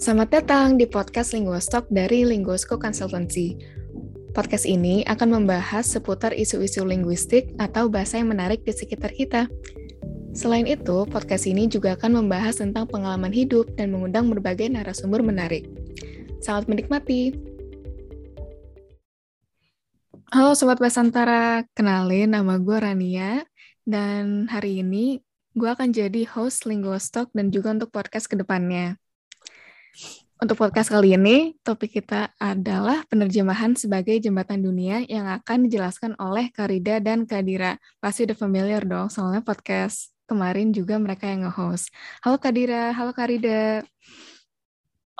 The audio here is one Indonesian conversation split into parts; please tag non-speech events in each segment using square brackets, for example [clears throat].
Selamat datang di podcast Linguostalk dari Linguosco Consultancy. Podcast ini akan membahas seputar isu-isu linguistik atau bahasa yang menarik di sekitar kita. Selain itu, podcast ini juga akan membahas tentang pengalaman hidup dan mengundang berbagai narasumber menarik. Selamat menikmati! Halo Sobat Basantara, kenalin nama gue Rania, dan hari ini gue akan jadi host Linguostalk dan juga untuk podcast ke depannya. Untuk podcast kali ini, topik kita adalah penerjemahan sebagai jembatan dunia yang akan dijelaskan oleh Karida dan Kadira. Pasti udah familiar dong, soalnya podcast kemarin juga mereka yang nge-host. Halo Kadira, halo Karida.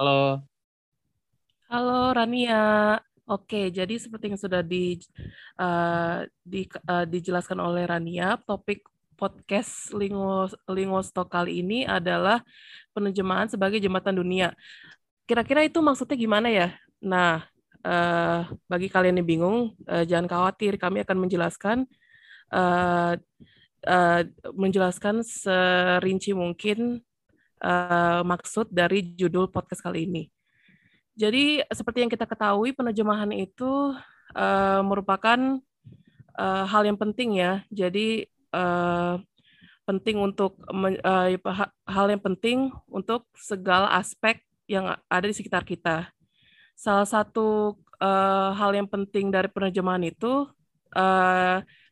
Halo. Halo Rania. Oke, jadi seperti yang sudah di, uh, di uh, dijelaskan oleh Rania, topik podcast Lingo Lingostok kali ini adalah penerjemahan sebagai jembatan dunia. Kira-kira itu maksudnya gimana ya? Nah, uh, bagi kalian yang bingung, uh, jangan khawatir, kami akan menjelaskan uh, uh, menjelaskan serinci mungkin uh, maksud dari judul podcast kali ini. Jadi, seperti yang kita ketahui, penerjemahan itu uh, merupakan uh, hal yang penting ya. Jadi, uh, penting untuk uh, hal yang penting untuk segala aspek yang ada di sekitar kita. Salah satu uh, hal yang penting dari penerjemahan itu,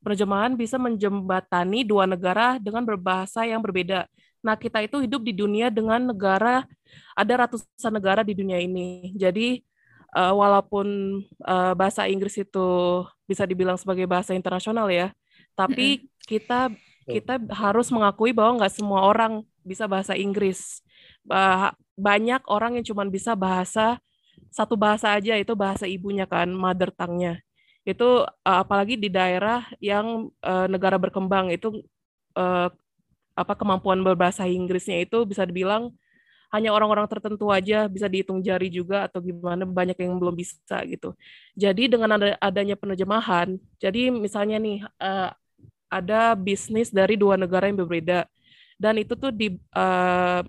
penerjemahan bisa menjembatani dua negara dengan berbahasa yang berbeda. Nah, kita itu hidup di dunia dengan negara, ada ratusan negara di dunia ini. Jadi, walaupun bahasa Inggris itu bisa dibilang sebagai bahasa internasional ya, tapi kita kita harus mengakui bahwa nggak semua orang bisa bahasa Inggris. Banyak orang yang cuma bisa bahasa satu bahasa aja itu bahasa ibunya kan mother tongue-nya. Itu uh, apalagi di daerah yang uh, negara berkembang itu uh, apa kemampuan berbahasa Inggrisnya itu bisa dibilang hanya orang-orang tertentu aja bisa dihitung jari juga atau gimana banyak yang belum bisa gitu. Jadi dengan ada adanya penerjemahan, jadi misalnya nih uh, ada bisnis dari dua negara yang berbeda dan itu tuh di uh,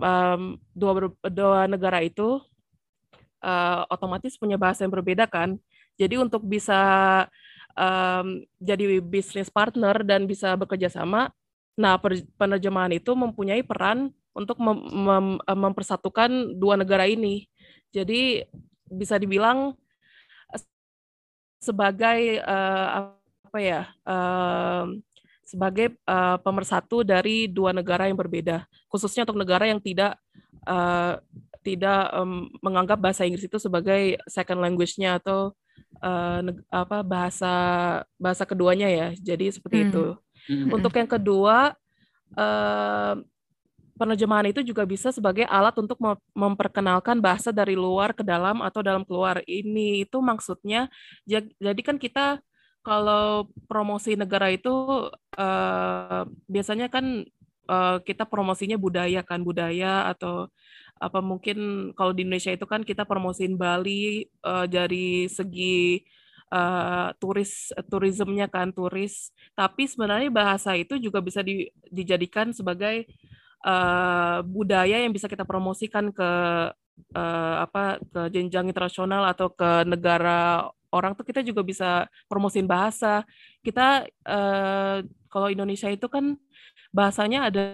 um, dua dua negara itu uh, otomatis punya bahasa yang berbeda kan. Jadi untuk bisa um, jadi bisnis partner dan bisa bekerja sama, nah penerjemahan itu mempunyai peran untuk mem mem mempersatukan dua negara ini. Jadi bisa dibilang sebagai uh, apa ya? Uh, sebagai uh, pemersatu dari dua negara yang berbeda, khususnya untuk negara yang tidak uh, tidak um, menganggap bahasa Inggris itu sebagai second language-nya atau uh, apa bahasa bahasa keduanya ya. Jadi seperti hmm. itu. Hmm. Untuk yang kedua, uh, penerjemahan itu juga bisa sebagai alat untuk memperkenalkan bahasa dari luar ke dalam atau dalam keluar. Ini itu maksudnya jadi kan kita kalau promosi negara itu uh, biasanya kan uh, kita promosinya budaya kan budaya atau apa mungkin kalau di Indonesia itu kan kita promosiin Bali uh, dari segi uh, turis turismenya kan turis. Tapi sebenarnya bahasa itu juga bisa di, dijadikan sebagai uh, budaya yang bisa kita promosikan ke uh, apa ke jenjang internasional atau ke negara orang tuh kita juga bisa promosiin bahasa. Kita uh, kalau Indonesia itu kan bahasanya ada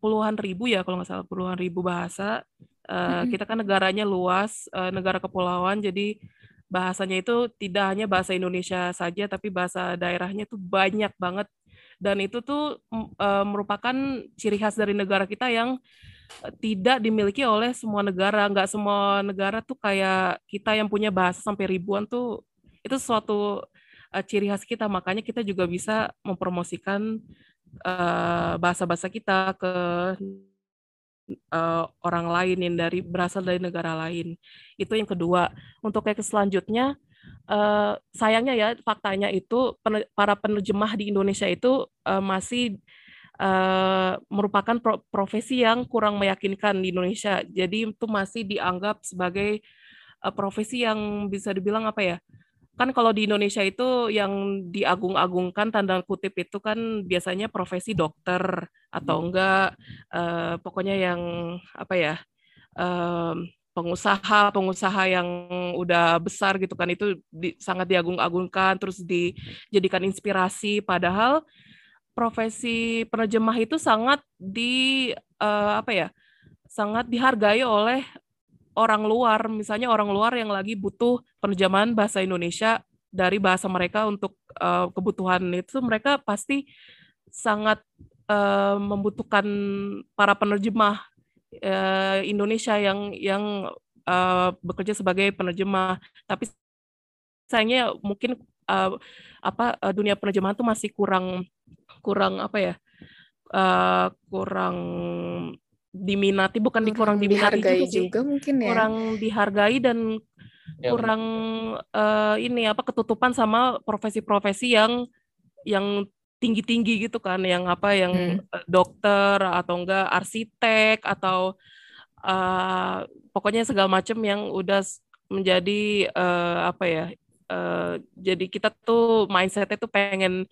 puluhan ribu ya kalau nggak salah puluhan ribu bahasa. Uh, kita kan negaranya luas, uh, negara kepulauan, jadi bahasanya itu tidak hanya bahasa Indonesia saja, tapi bahasa daerahnya itu banyak banget. Dan itu tuh uh, merupakan ciri khas dari negara kita yang tidak dimiliki oleh semua negara. Nggak semua negara tuh kayak kita yang punya bahasa sampai ribuan tuh itu suatu uh, ciri khas kita. Makanya kita juga bisa mempromosikan bahasa-bahasa uh, kita ke uh, orang lain yang dari berasal dari negara lain. Itu yang kedua. Untuk yang selanjutnya, uh, sayangnya ya faktanya itu para penerjemah di Indonesia itu uh, masih uh, merupakan pro profesi yang kurang meyakinkan di Indonesia. Jadi itu masih dianggap sebagai uh, profesi yang bisa dibilang apa ya? Kan kalau di Indonesia itu yang diagung-agungkan tanda kutip itu kan biasanya profesi dokter atau hmm. enggak uh, pokoknya yang apa ya? um, pengusaha-pengusaha yang udah besar gitu kan itu di, sangat diagung-agungkan terus dijadikan inspirasi padahal profesi penerjemah itu sangat di uh, apa ya sangat dihargai oleh orang luar misalnya orang luar yang lagi butuh penerjemahan bahasa Indonesia dari bahasa mereka untuk uh, kebutuhan itu mereka pasti sangat uh, membutuhkan para penerjemah uh, Indonesia yang yang uh, bekerja sebagai penerjemah. Tapi sayangnya mungkin uh, apa uh, dunia penerjemahan itu masih kurang kurang apa ya? Uh, kurang diminati bukan di kurang diminati dihargai juga, sih. juga mungkin ya. Kurang dihargai dan ya, kurang uh, ini apa ketutupan sama profesi-profesi yang yang tinggi-tinggi gitu kan yang apa yang hmm. Eh, dokter atau enggak arsitek atau uh, pokoknya segala macam yang udah menjadi uh, apa ya uh, jadi kita tuh mindsetnya tuh pengen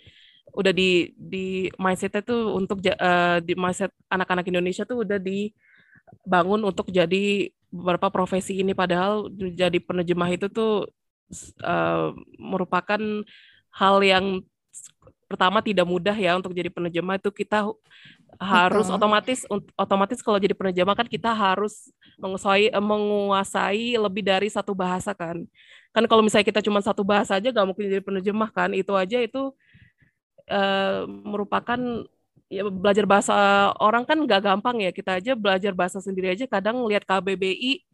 udah di di mindsetnya tuh untuk uh, di mindset anak-anak Indonesia tuh udah dibangun untuk jadi beberapa profesi ini. Padahal jadi penerjemah itu tuh uh, merupakan hal yang pertama tidak mudah ya untuk jadi penerjemah. Itu kita harus Betul. otomatis otomatis kalau jadi penerjemah kan kita harus menguasai eh, menguasai lebih dari satu bahasa kan. Kan kalau misalnya kita cuma satu bahasa aja gak mungkin jadi penerjemah kan. Itu aja itu uh, merupakan ya belajar bahasa orang kan gak gampang ya. Kita aja belajar bahasa sendiri aja kadang lihat KBBI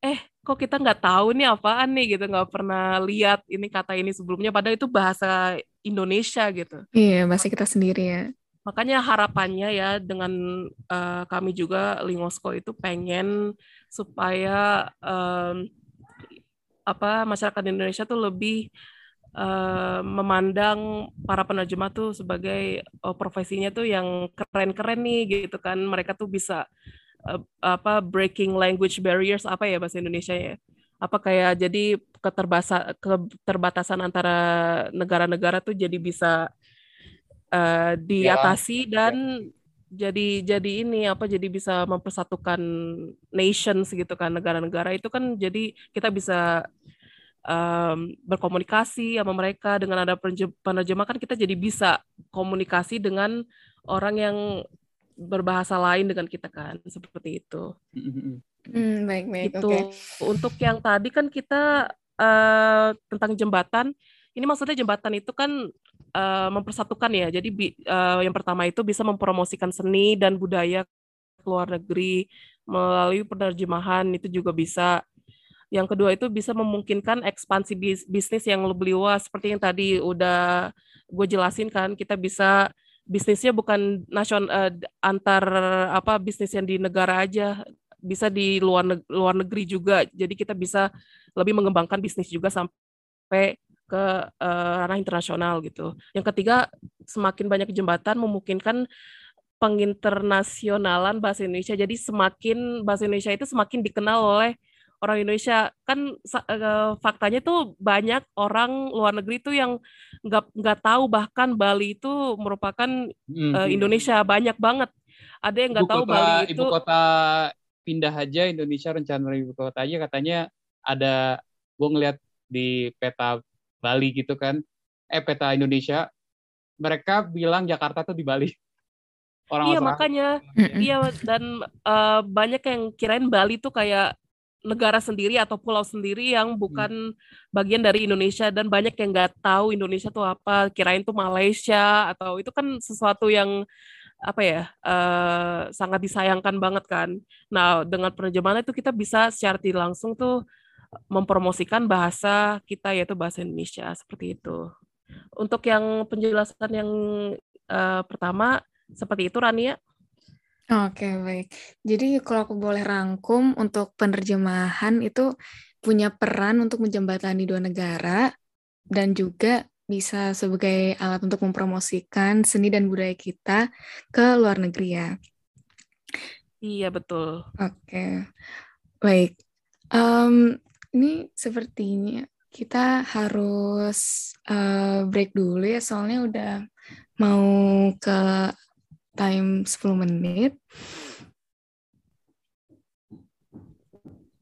eh kok kita nggak tahu nih apaan nih? gitu nggak pernah lihat ini kata ini sebelumnya padahal itu bahasa Indonesia gitu. Iya bahasa kita sendiri ya. Makanya harapannya ya dengan uh, kami juga Lingosko itu pengen supaya um, apa masyarakat Indonesia tuh lebih uh, memandang para penerjemah tuh sebagai uh, profesinya tuh yang keren-keren nih gitu kan mereka tuh bisa uh, apa breaking language barriers apa ya bahasa Indonesia ya apa kayak jadi keterbasa keterbatasan antara negara-negara tuh jadi bisa uh, diatasi ya. dan ya. jadi jadi ini apa jadi bisa mempersatukan nations gitu kan negara-negara itu kan jadi kita bisa um, berkomunikasi sama mereka dengan ada penerjemah kan kita jadi bisa komunikasi dengan orang yang berbahasa lain dengan kita kan seperti itu. Hmm, baik baik. Itu okay. untuk yang tadi kan kita uh, tentang jembatan. Ini maksudnya jembatan itu kan uh, mempersatukan ya. Jadi uh, yang pertama itu bisa mempromosikan seni dan budaya ke luar negeri melalui penerjemahan itu juga bisa. Yang kedua itu bisa memungkinkan ekspansi bis bisnis yang lebih luas seperti yang tadi udah gue jelasin kan kita bisa bisnisnya bukan nasional uh, antar apa bisnis yang di negara aja. Bisa di luar neg luar negeri juga. Jadi kita bisa lebih mengembangkan bisnis juga sampai ke uh, ranah internasional gitu. Yang ketiga semakin banyak jembatan memungkinkan penginternasionalan bahasa Indonesia. Jadi semakin bahasa Indonesia itu semakin dikenal oleh orang Indonesia. Kan uh, faktanya tuh banyak orang luar negeri tuh yang nggak nggak tahu bahkan Bali itu merupakan mm-hmm. uh, Indonesia banyak banget. Ada yang nggak tahu Bali itu ibu kota pindah aja Indonesia rencana ibu kota aja katanya ada gue ngeliat di peta Bali gitu kan. Eh peta Indonesia. Mereka bilang Jakarta tuh di Bali. Orang iya makanya. Iya dan uh, banyak yang kirain Bali tuh kayak negara sendiri atau pulau sendiri yang hmm. bukan hmm. bagian dari Indonesia dan banyak yang nggak tahu Indonesia tuh apa kirain tuh Malaysia atau itu kan sesuatu yang apa ya uh, sangat disayangkan banget kan nah dengan penerjemahan itu kita bisa secara tidak langsung tuh mempromosikan bahasa kita yaitu bahasa Indonesia seperti itu untuk yang penjelasan yang uh, pertama seperti itu Rania Oke, baik. Jadi kalau aku boleh rangkum untuk penerjemahan itu punya peran untuk menjembatani dua negara dan juga bisa sebagai alat untuk mempromosikan seni dan budaya kita ke luar negeri ya. Iya, betul. Oke. Baik. Um, ini sepertinya kita harus uh, break dulu ya soalnya udah mau ke time 10 menit.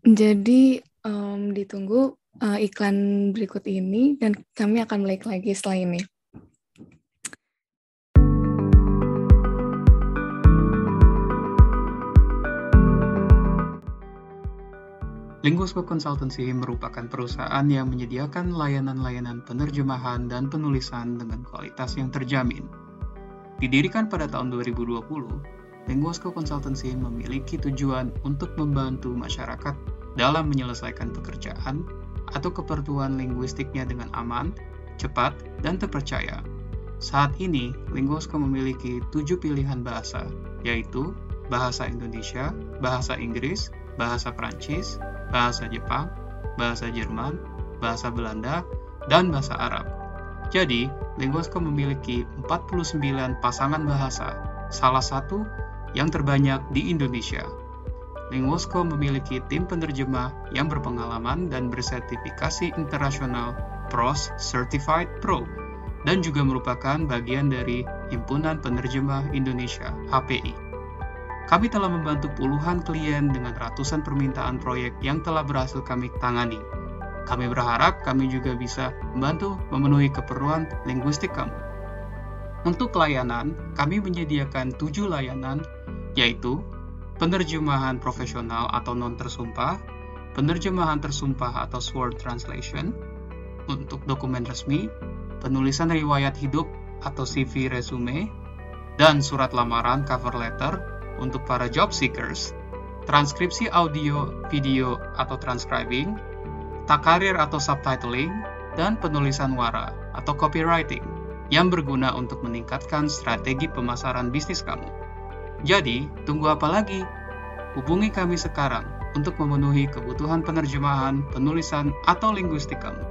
Jadi um, ditunggu uh, iklan berikut ini dan kami akan balik lagi setelah ini. Linguisco Consultancy merupakan perusahaan yang menyediakan layanan-layanan penerjemahan dan penulisan dengan kualitas yang terjamin. Didirikan pada tahun 2020, Linguisco Consultancy memiliki tujuan untuk membantu masyarakat dalam menyelesaikan pekerjaan atau keperluan linguistiknya dengan aman, cepat, dan terpercaya. Saat ini, Linguisco memiliki tujuh pilihan bahasa, yaitu bahasa Indonesia, bahasa Inggris, bahasa Prancis, bahasa Jepang, bahasa Jerman, bahasa Belanda, dan bahasa Arab. Jadi, Linguisco memiliki 49 pasangan bahasa, salah satu yang terbanyak di Indonesia. Linguisco memiliki tim penerjemah yang berpengalaman dan bersertifikasi internasional PROS Certified Pro dan juga merupakan bagian dari Himpunan Penerjemah Indonesia HPI. Kami telah membantu puluhan klien dengan ratusan permintaan proyek yang telah berhasil kami tangani. Kami berharap kami juga bisa membantu memenuhi keperluan linguistik kamu. Untuk layanan, kami menyediakan tujuh layanan, yaitu penerjemahan profesional atau non-tersumpah, penerjemahan tersumpah atau sword translation, untuk dokumen resmi, penulisan riwayat hidup atau CV resume, dan surat lamaran cover letter untuk para job seekers, transkripsi audio, video, atau transcribing, takarir atau subtitling, dan penulisan wara atau copywriting yang berguna untuk meningkatkan strategi pemasaran bisnis kamu. Jadi, tunggu apa lagi? Hubungi kami sekarang untuk memenuhi kebutuhan penerjemahan, penulisan, atau linguistik kamu.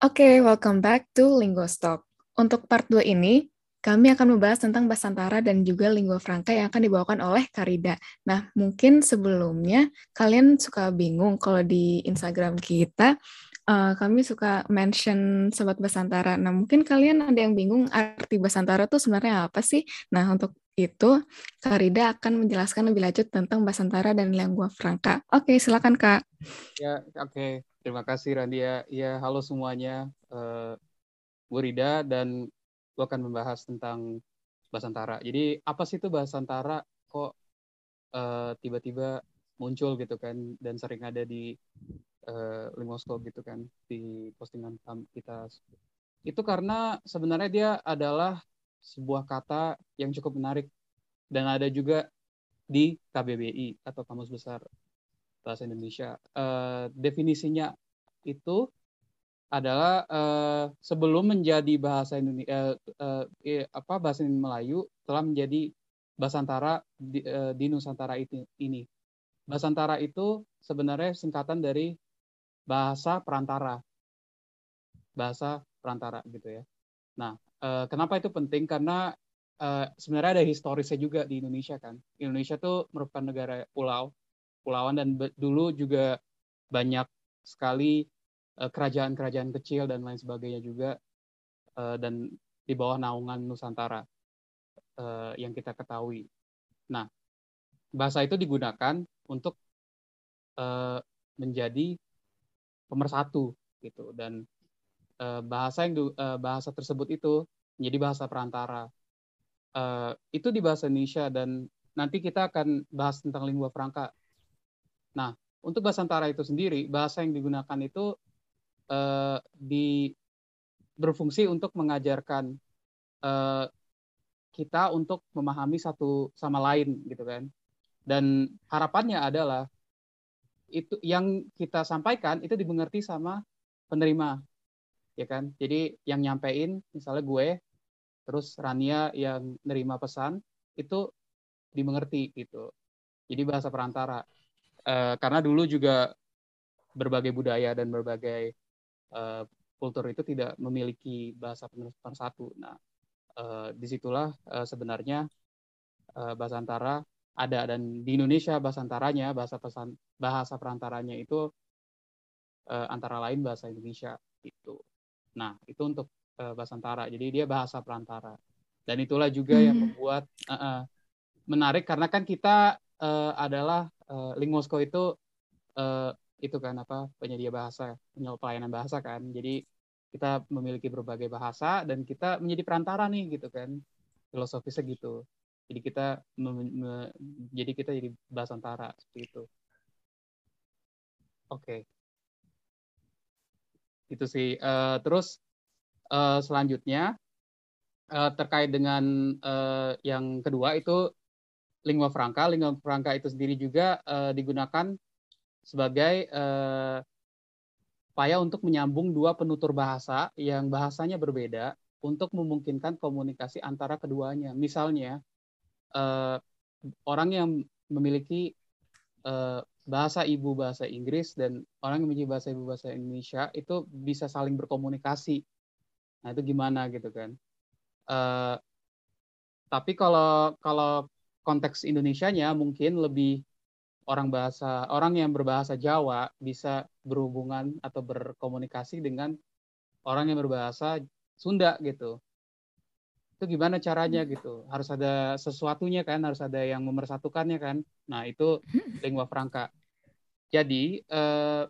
Oke, okay, welcome back to Linguistalk. Untuk part 2 ini, kami akan membahas tentang Basantara dan juga lingua franca yang akan dibawakan oleh Karida. Nah, mungkin sebelumnya kalian suka bingung kalau di Instagram kita uh, kami suka mention Sobat Basantara. Nah, mungkin kalian ada yang bingung arti Basantara itu sebenarnya apa sih? Nah, untuk itu, Kak Rida akan menjelaskan lebih lanjut tentang Basantara dan lingua franca. Oke, silakan Kak. Ya, oke. Okay. Terima kasih Randia. Ya, halo semuanya. Uh, gue Rida dan gue akan membahas tentang Basantara. Jadi apa sih itu Basantara? Kok uh, tiba-tiba muncul gitu kan dan sering ada di uh, Limosko gitu kan di postingan kita itu karena sebenarnya dia adalah sebuah kata yang cukup menarik dan ada juga di KBBI atau Kamus Besar Bahasa Indonesia. Uh, definisinya itu adalah uh, sebelum menjadi bahasa Indonesia uh, uh, eh, apa bahasa Melayu telah menjadi Basantara di, uh, di Nusantara itu, ini. Basantara itu sebenarnya singkatan dari bahasa perantara. Bahasa perantara gitu ya. Nah, uh, kenapa itu penting? Karena uh, sebenarnya ada historisnya juga di Indonesia kan. Indonesia tuh merupakan negara pulau, pulauan dan dulu juga banyak sekali kerajaan-kerajaan kecil dan lain sebagainya juga uh, dan di bawah naungan Nusantara uh, yang kita ketahui. Nah, bahasa itu digunakan untuk menjadi pemersatu gitu dan bahasa yang bahasa tersebut itu menjadi bahasa perantara itu di bahasa Indonesia dan nanti kita akan bahas tentang lingua franca. Nah untuk bahasa antara itu sendiri bahasa yang digunakan itu uh, di berfungsi untuk mengajarkan uh, kita untuk memahami satu sama lain gitu kan. Dan harapannya adalah itu yang kita sampaikan itu dimengerti sama penerima ya kan. Jadi yang nyampein misalnya gue terus Rania yang nerima pesan itu dimengerti gitu. Jadi bahasa perantara. E, karena dulu juga berbagai budaya dan berbagai e, kultur itu tidak memiliki bahasa penutupan satu nah e, di situlah e, sebenarnya e, bahasa antara ada dan di Indonesia bahasa antaranya bahasa pesan bahasa perantaranya itu uh, antara lain bahasa Indonesia itu. Nah itu untuk uh, bahasa antara. Jadi dia bahasa perantara. Dan itulah juga hmm. yang membuat uh, uh, menarik karena kan kita uh, adalah uh, Linguosko itu uh, itu kan apa penyedia bahasa, pelayanan bahasa kan. Jadi kita memiliki berbagai bahasa dan kita menjadi perantara nih gitu kan. Filosofisnya gitu. Jadi kita jadi kita jadi bahasa antara seperti itu. Oke. Okay. Itu sih. Uh, terus uh, selanjutnya uh, terkait dengan uh, yang kedua itu lingua franca. Lingua franca itu sendiri juga uh, digunakan sebagai uh, upaya untuk menyambung dua penutur bahasa yang bahasanya berbeda untuk memungkinkan komunikasi antara keduanya. Misalnya, uh, orang yang memiliki uh, bahasa ibu bahasa Inggris dan orang yang memiliki bahasa ibu bahasa Indonesia itu bisa saling berkomunikasi. Nah itu gimana gitu kan? Uh, tapi kalau kalau konteks Indonesia-nya mungkin lebih orang bahasa orang yang berbahasa Jawa bisa berhubungan atau berkomunikasi dengan orang yang berbahasa Sunda gitu. Itu gimana caranya gitu? Harus ada sesuatunya kan harus ada yang memersatukannya kan? Nah itu hmm. lingua franca. Jadi eh,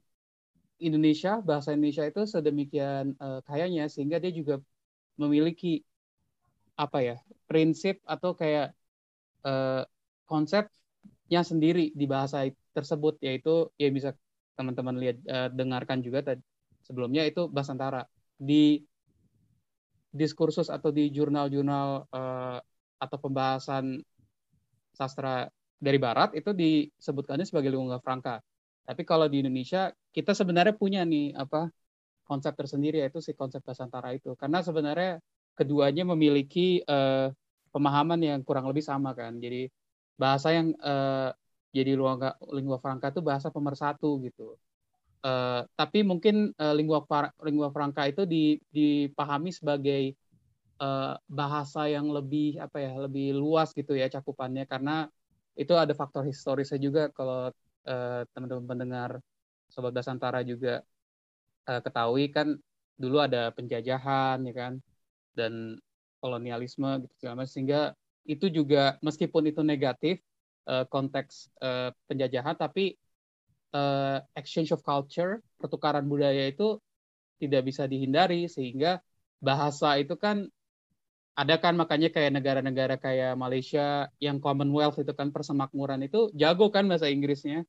Indonesia bahasa Indonesia itu sedemikian eh, kayanya sehingga dia juga memiliki apa ya prinsip atau kayak eh, konsepnya sendiri di bahasa tersebut yaitu ya bisa teman-teman lihat eh, dengarkan juga tadi sebelumnya itu bahasa antara di diskursus atau di jurnal-jurnal uh, atau pembahasan sastra dari barat itu disebutkannya sebagai lingua franca. Tapi kalau di Indonesia kita sebenarnya punya nih apa konsep tersendiri yaitu si konsep Basantara itu. Karena sebenarnya keduanya memiliki uh, pemahaman yang kurang lebih sama kan. Jadi bahasa yang uh, jadi lingua, lingua franca itu bahasa pemersatu gitu. Uh, tapi mungkin uh, lingua lingua franca itu dipahami sebagai uh, bahasa yang lebih apa ya lebih luas gitu ya cakupannya karena itu ada faktor historisnya juga kalau uh, teman-teman pendengar sobat Basantara juga uh, ketahui kan dulu ada penjajahan ya kan dan kolonialisme gitu segala sehingga itu juga meskipun itu negatif uh, konteks uh, penjajahan tapi uh, exchange of culture, pertukaran budaya itu tidak bisa dihindari sehingga bahasa itu kan ada kan makanya kayak negara-negara kayak Malaysia yang Commonwealth itu kan persemakmuran itu jago kan bahasa Inggrisnya.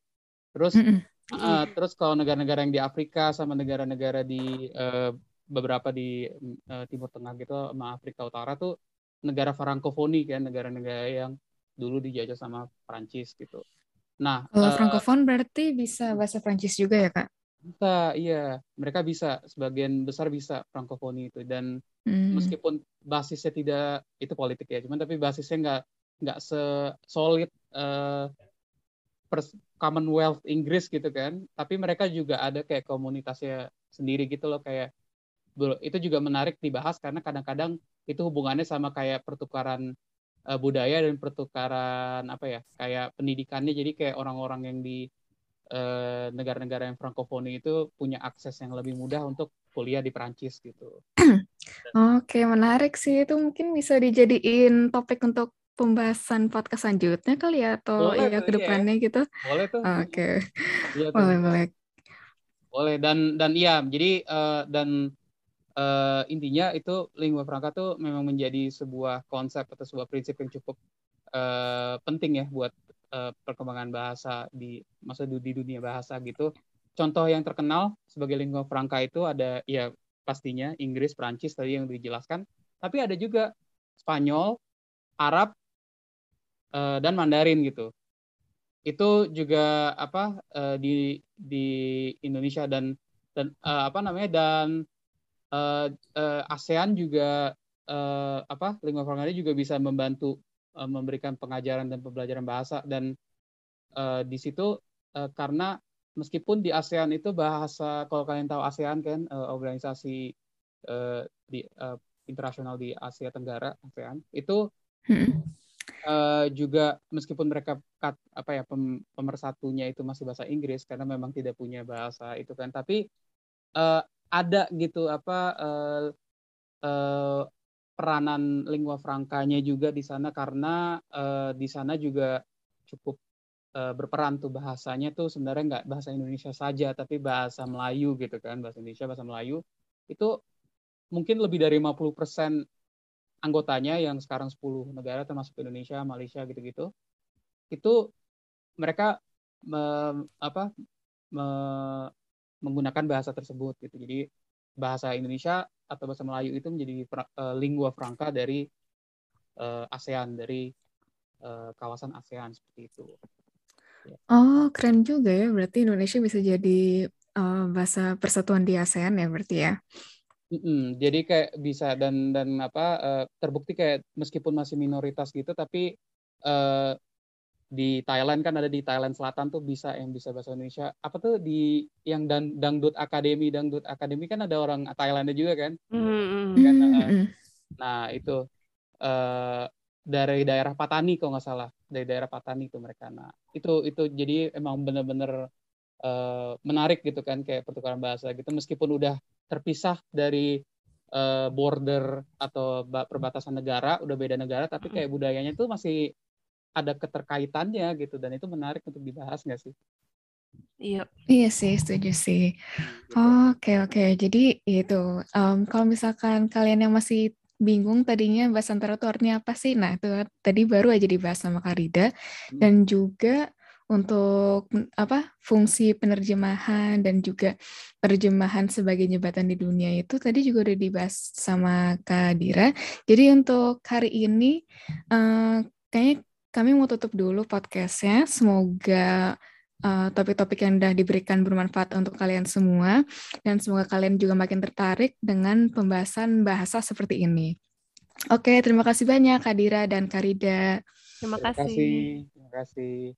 Terus mm -hmm. uh, terus kalau negara-negara yang di Afrika sama negara-negara di uh, beberapa di uh, Timur Tengah gitu sama Afrika Utara tuh negara frankofoni kan negara-negara yang dulu dijajah sama Prancis gitu. Nah, kalau uh, francophone berarti bisa bahasa Prancis juga ya, Kak? Bisa, iya. Mereka bisa, sebagian besar bisa frankofoni itu. Dan hmm. meskipun basisnya tidak itu politik ya, cuman tapi basisnya nggak nggak sesolid uh, Commonwealth Inggris gitu kan. Tapi mereka juga ada kayak komunitasnya sendiri gitu loh kayak itu juga menarik dibahas karena kadang-kadang itu hubungannya sama kayak pertukaran uh, budaya dan pertukaran apa ya kayak pendidikannya jadi kayak orang-orang yang di negara eh, negara-negara yang frankofoni itu punya akses yang lebih mudah untuk kuliah di Perancis gitu. [clears throat] Oke, menarik sih itu mungkin bisa dijadiin topik untuk pembahasan podcast selanjutnya kali ya atau boleh, ya ke depannya iya. gitu. Boleh tuh. Oke. Iya, boleh, boleh. Boleh dan dan iya, jadi uh, dan uh, intinya itu lingua franca tuh memang menjadi sebuah konsep atau sebuah prinsip yang cukup uh, penting ya buat uh, perkembangan bahasa di masa di dunia bahasa gitu. Contoh yang terkenal sebagai lingua franca itu ada ya pastinya Inggris, Prancis tadi yang dijelaskan, tapi ada juga Spanyol, Arab, uh, dan Mandarin gitu. Itu juga apa uh, di di Indonesia dan dan uh, apa namanya dan uh, uh, ASEAN juga uh, apa lingua franca juga bisa membantu uh, memberikan pengajaran dan pembelajaran bahasa dan uh, di situ uh, karena meskipun di ASEAN itu bahasa kalau kalian tahu ASEAN kan uh, organisasi uh, di uh, internasional di Asia Tenggara ASEAN itu hmm. uh, juga meskipun mereka kat, apa ya pem, pemersatunya itu masih bahasa Inggris karena memang tidak punya bahasa itu kan tapi uh, ada gitu apa uh, uh, peranan lingua francanya juga di sana karena uh, di sana juga cukup uh, berperan tuh bahasanya tuh sebenarnya nggak bahasa Indonesia saja tapi bahasa Melayu gitu kan bahasa Indonesia bahasa Melayu itu mungkin lebih dari 50% anggotanya yang sekarang 10 negara termasuk Indonesia, Malaysia gitu-gitu. Itu mereka me, apa me, menggunakan bahasa tersebut gitu. Jadi bahasa Indonesia atau bahasa Melayu itu menjadi uh, lingua franca dari uh, ASEAN dari uh, kawasan ASEAN seperti itu. Ya. Oh, keren juga ya. Berarti Indonesia bisa jadi uh, bahasa persatuan di ASEAN ya berarti ya. Mm-mm, jadi kayak bisa dan dan apa uh, terbukti kayak meskipun masih minoritas gitu tapi uh, di Thailand kan ada di Thailand Selatan tuh bisa yang bisa bahasa Indonesia. Apa tuh di yang dan dangdut akademi dangdut akademi kan ada orang Thailandnya juga kan? Mm-hmm. kan uh, nah itu uh, dari daerah Patani kalau nggak salah. Dari daerah Patani itu mereka. Nah itu itu jadi emang bener-bener uh, menarik gitu kan kayak pertukaran bahasa gitu. Meskipun udah terpisah dari uh, border atau perbatasan negara, udah beda negara, tapi kayak budayanya tuh masih ada keterkaitannya gitu dan itu menarik untuk dibahas nggak sih? Iya. Iya sih, setuju sih. Gitu. Oke, oke. Okay. Jadi itu, um, kalau misalkan kalian yang masih bingung tadinya bahasa antara itu artinya apa sih? Nah, itu tadi baru aja dibahas sama Karida. Hmm. Dan juga untuk apa fungsi penerjemahan dan juga terjemahan sebagai jembatan di dunia itu tadi juga udah dibahas sama Kak Dira. Jadi untuk hari ini uh, kayaknya kami mau tutup dulu podcastnya. Semoga uh, topik-topik yang sudah diberikan bermanfaat untuk kalian semua dan semoga kalian juga makin tertarik dengan pembahasan bahasa seperti ini. Oke, terima kasih banyak Kak Dira dan Karida. Terima kasih. Terima kasih.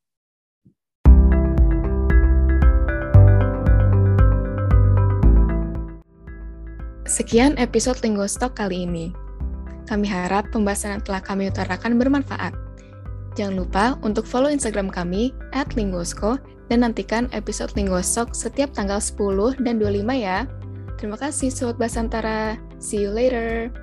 Sekian episode Linguistok kali ini. Kami harap pembahasan yang telah kami utarakan bermanfaat. Jangan lupa untuk follow Instagram kami at Linguosko dan nantikan episode Linguistok setiap tanggal 10 dan 25 ya. Terima kasih Sobat Basantara. See you later.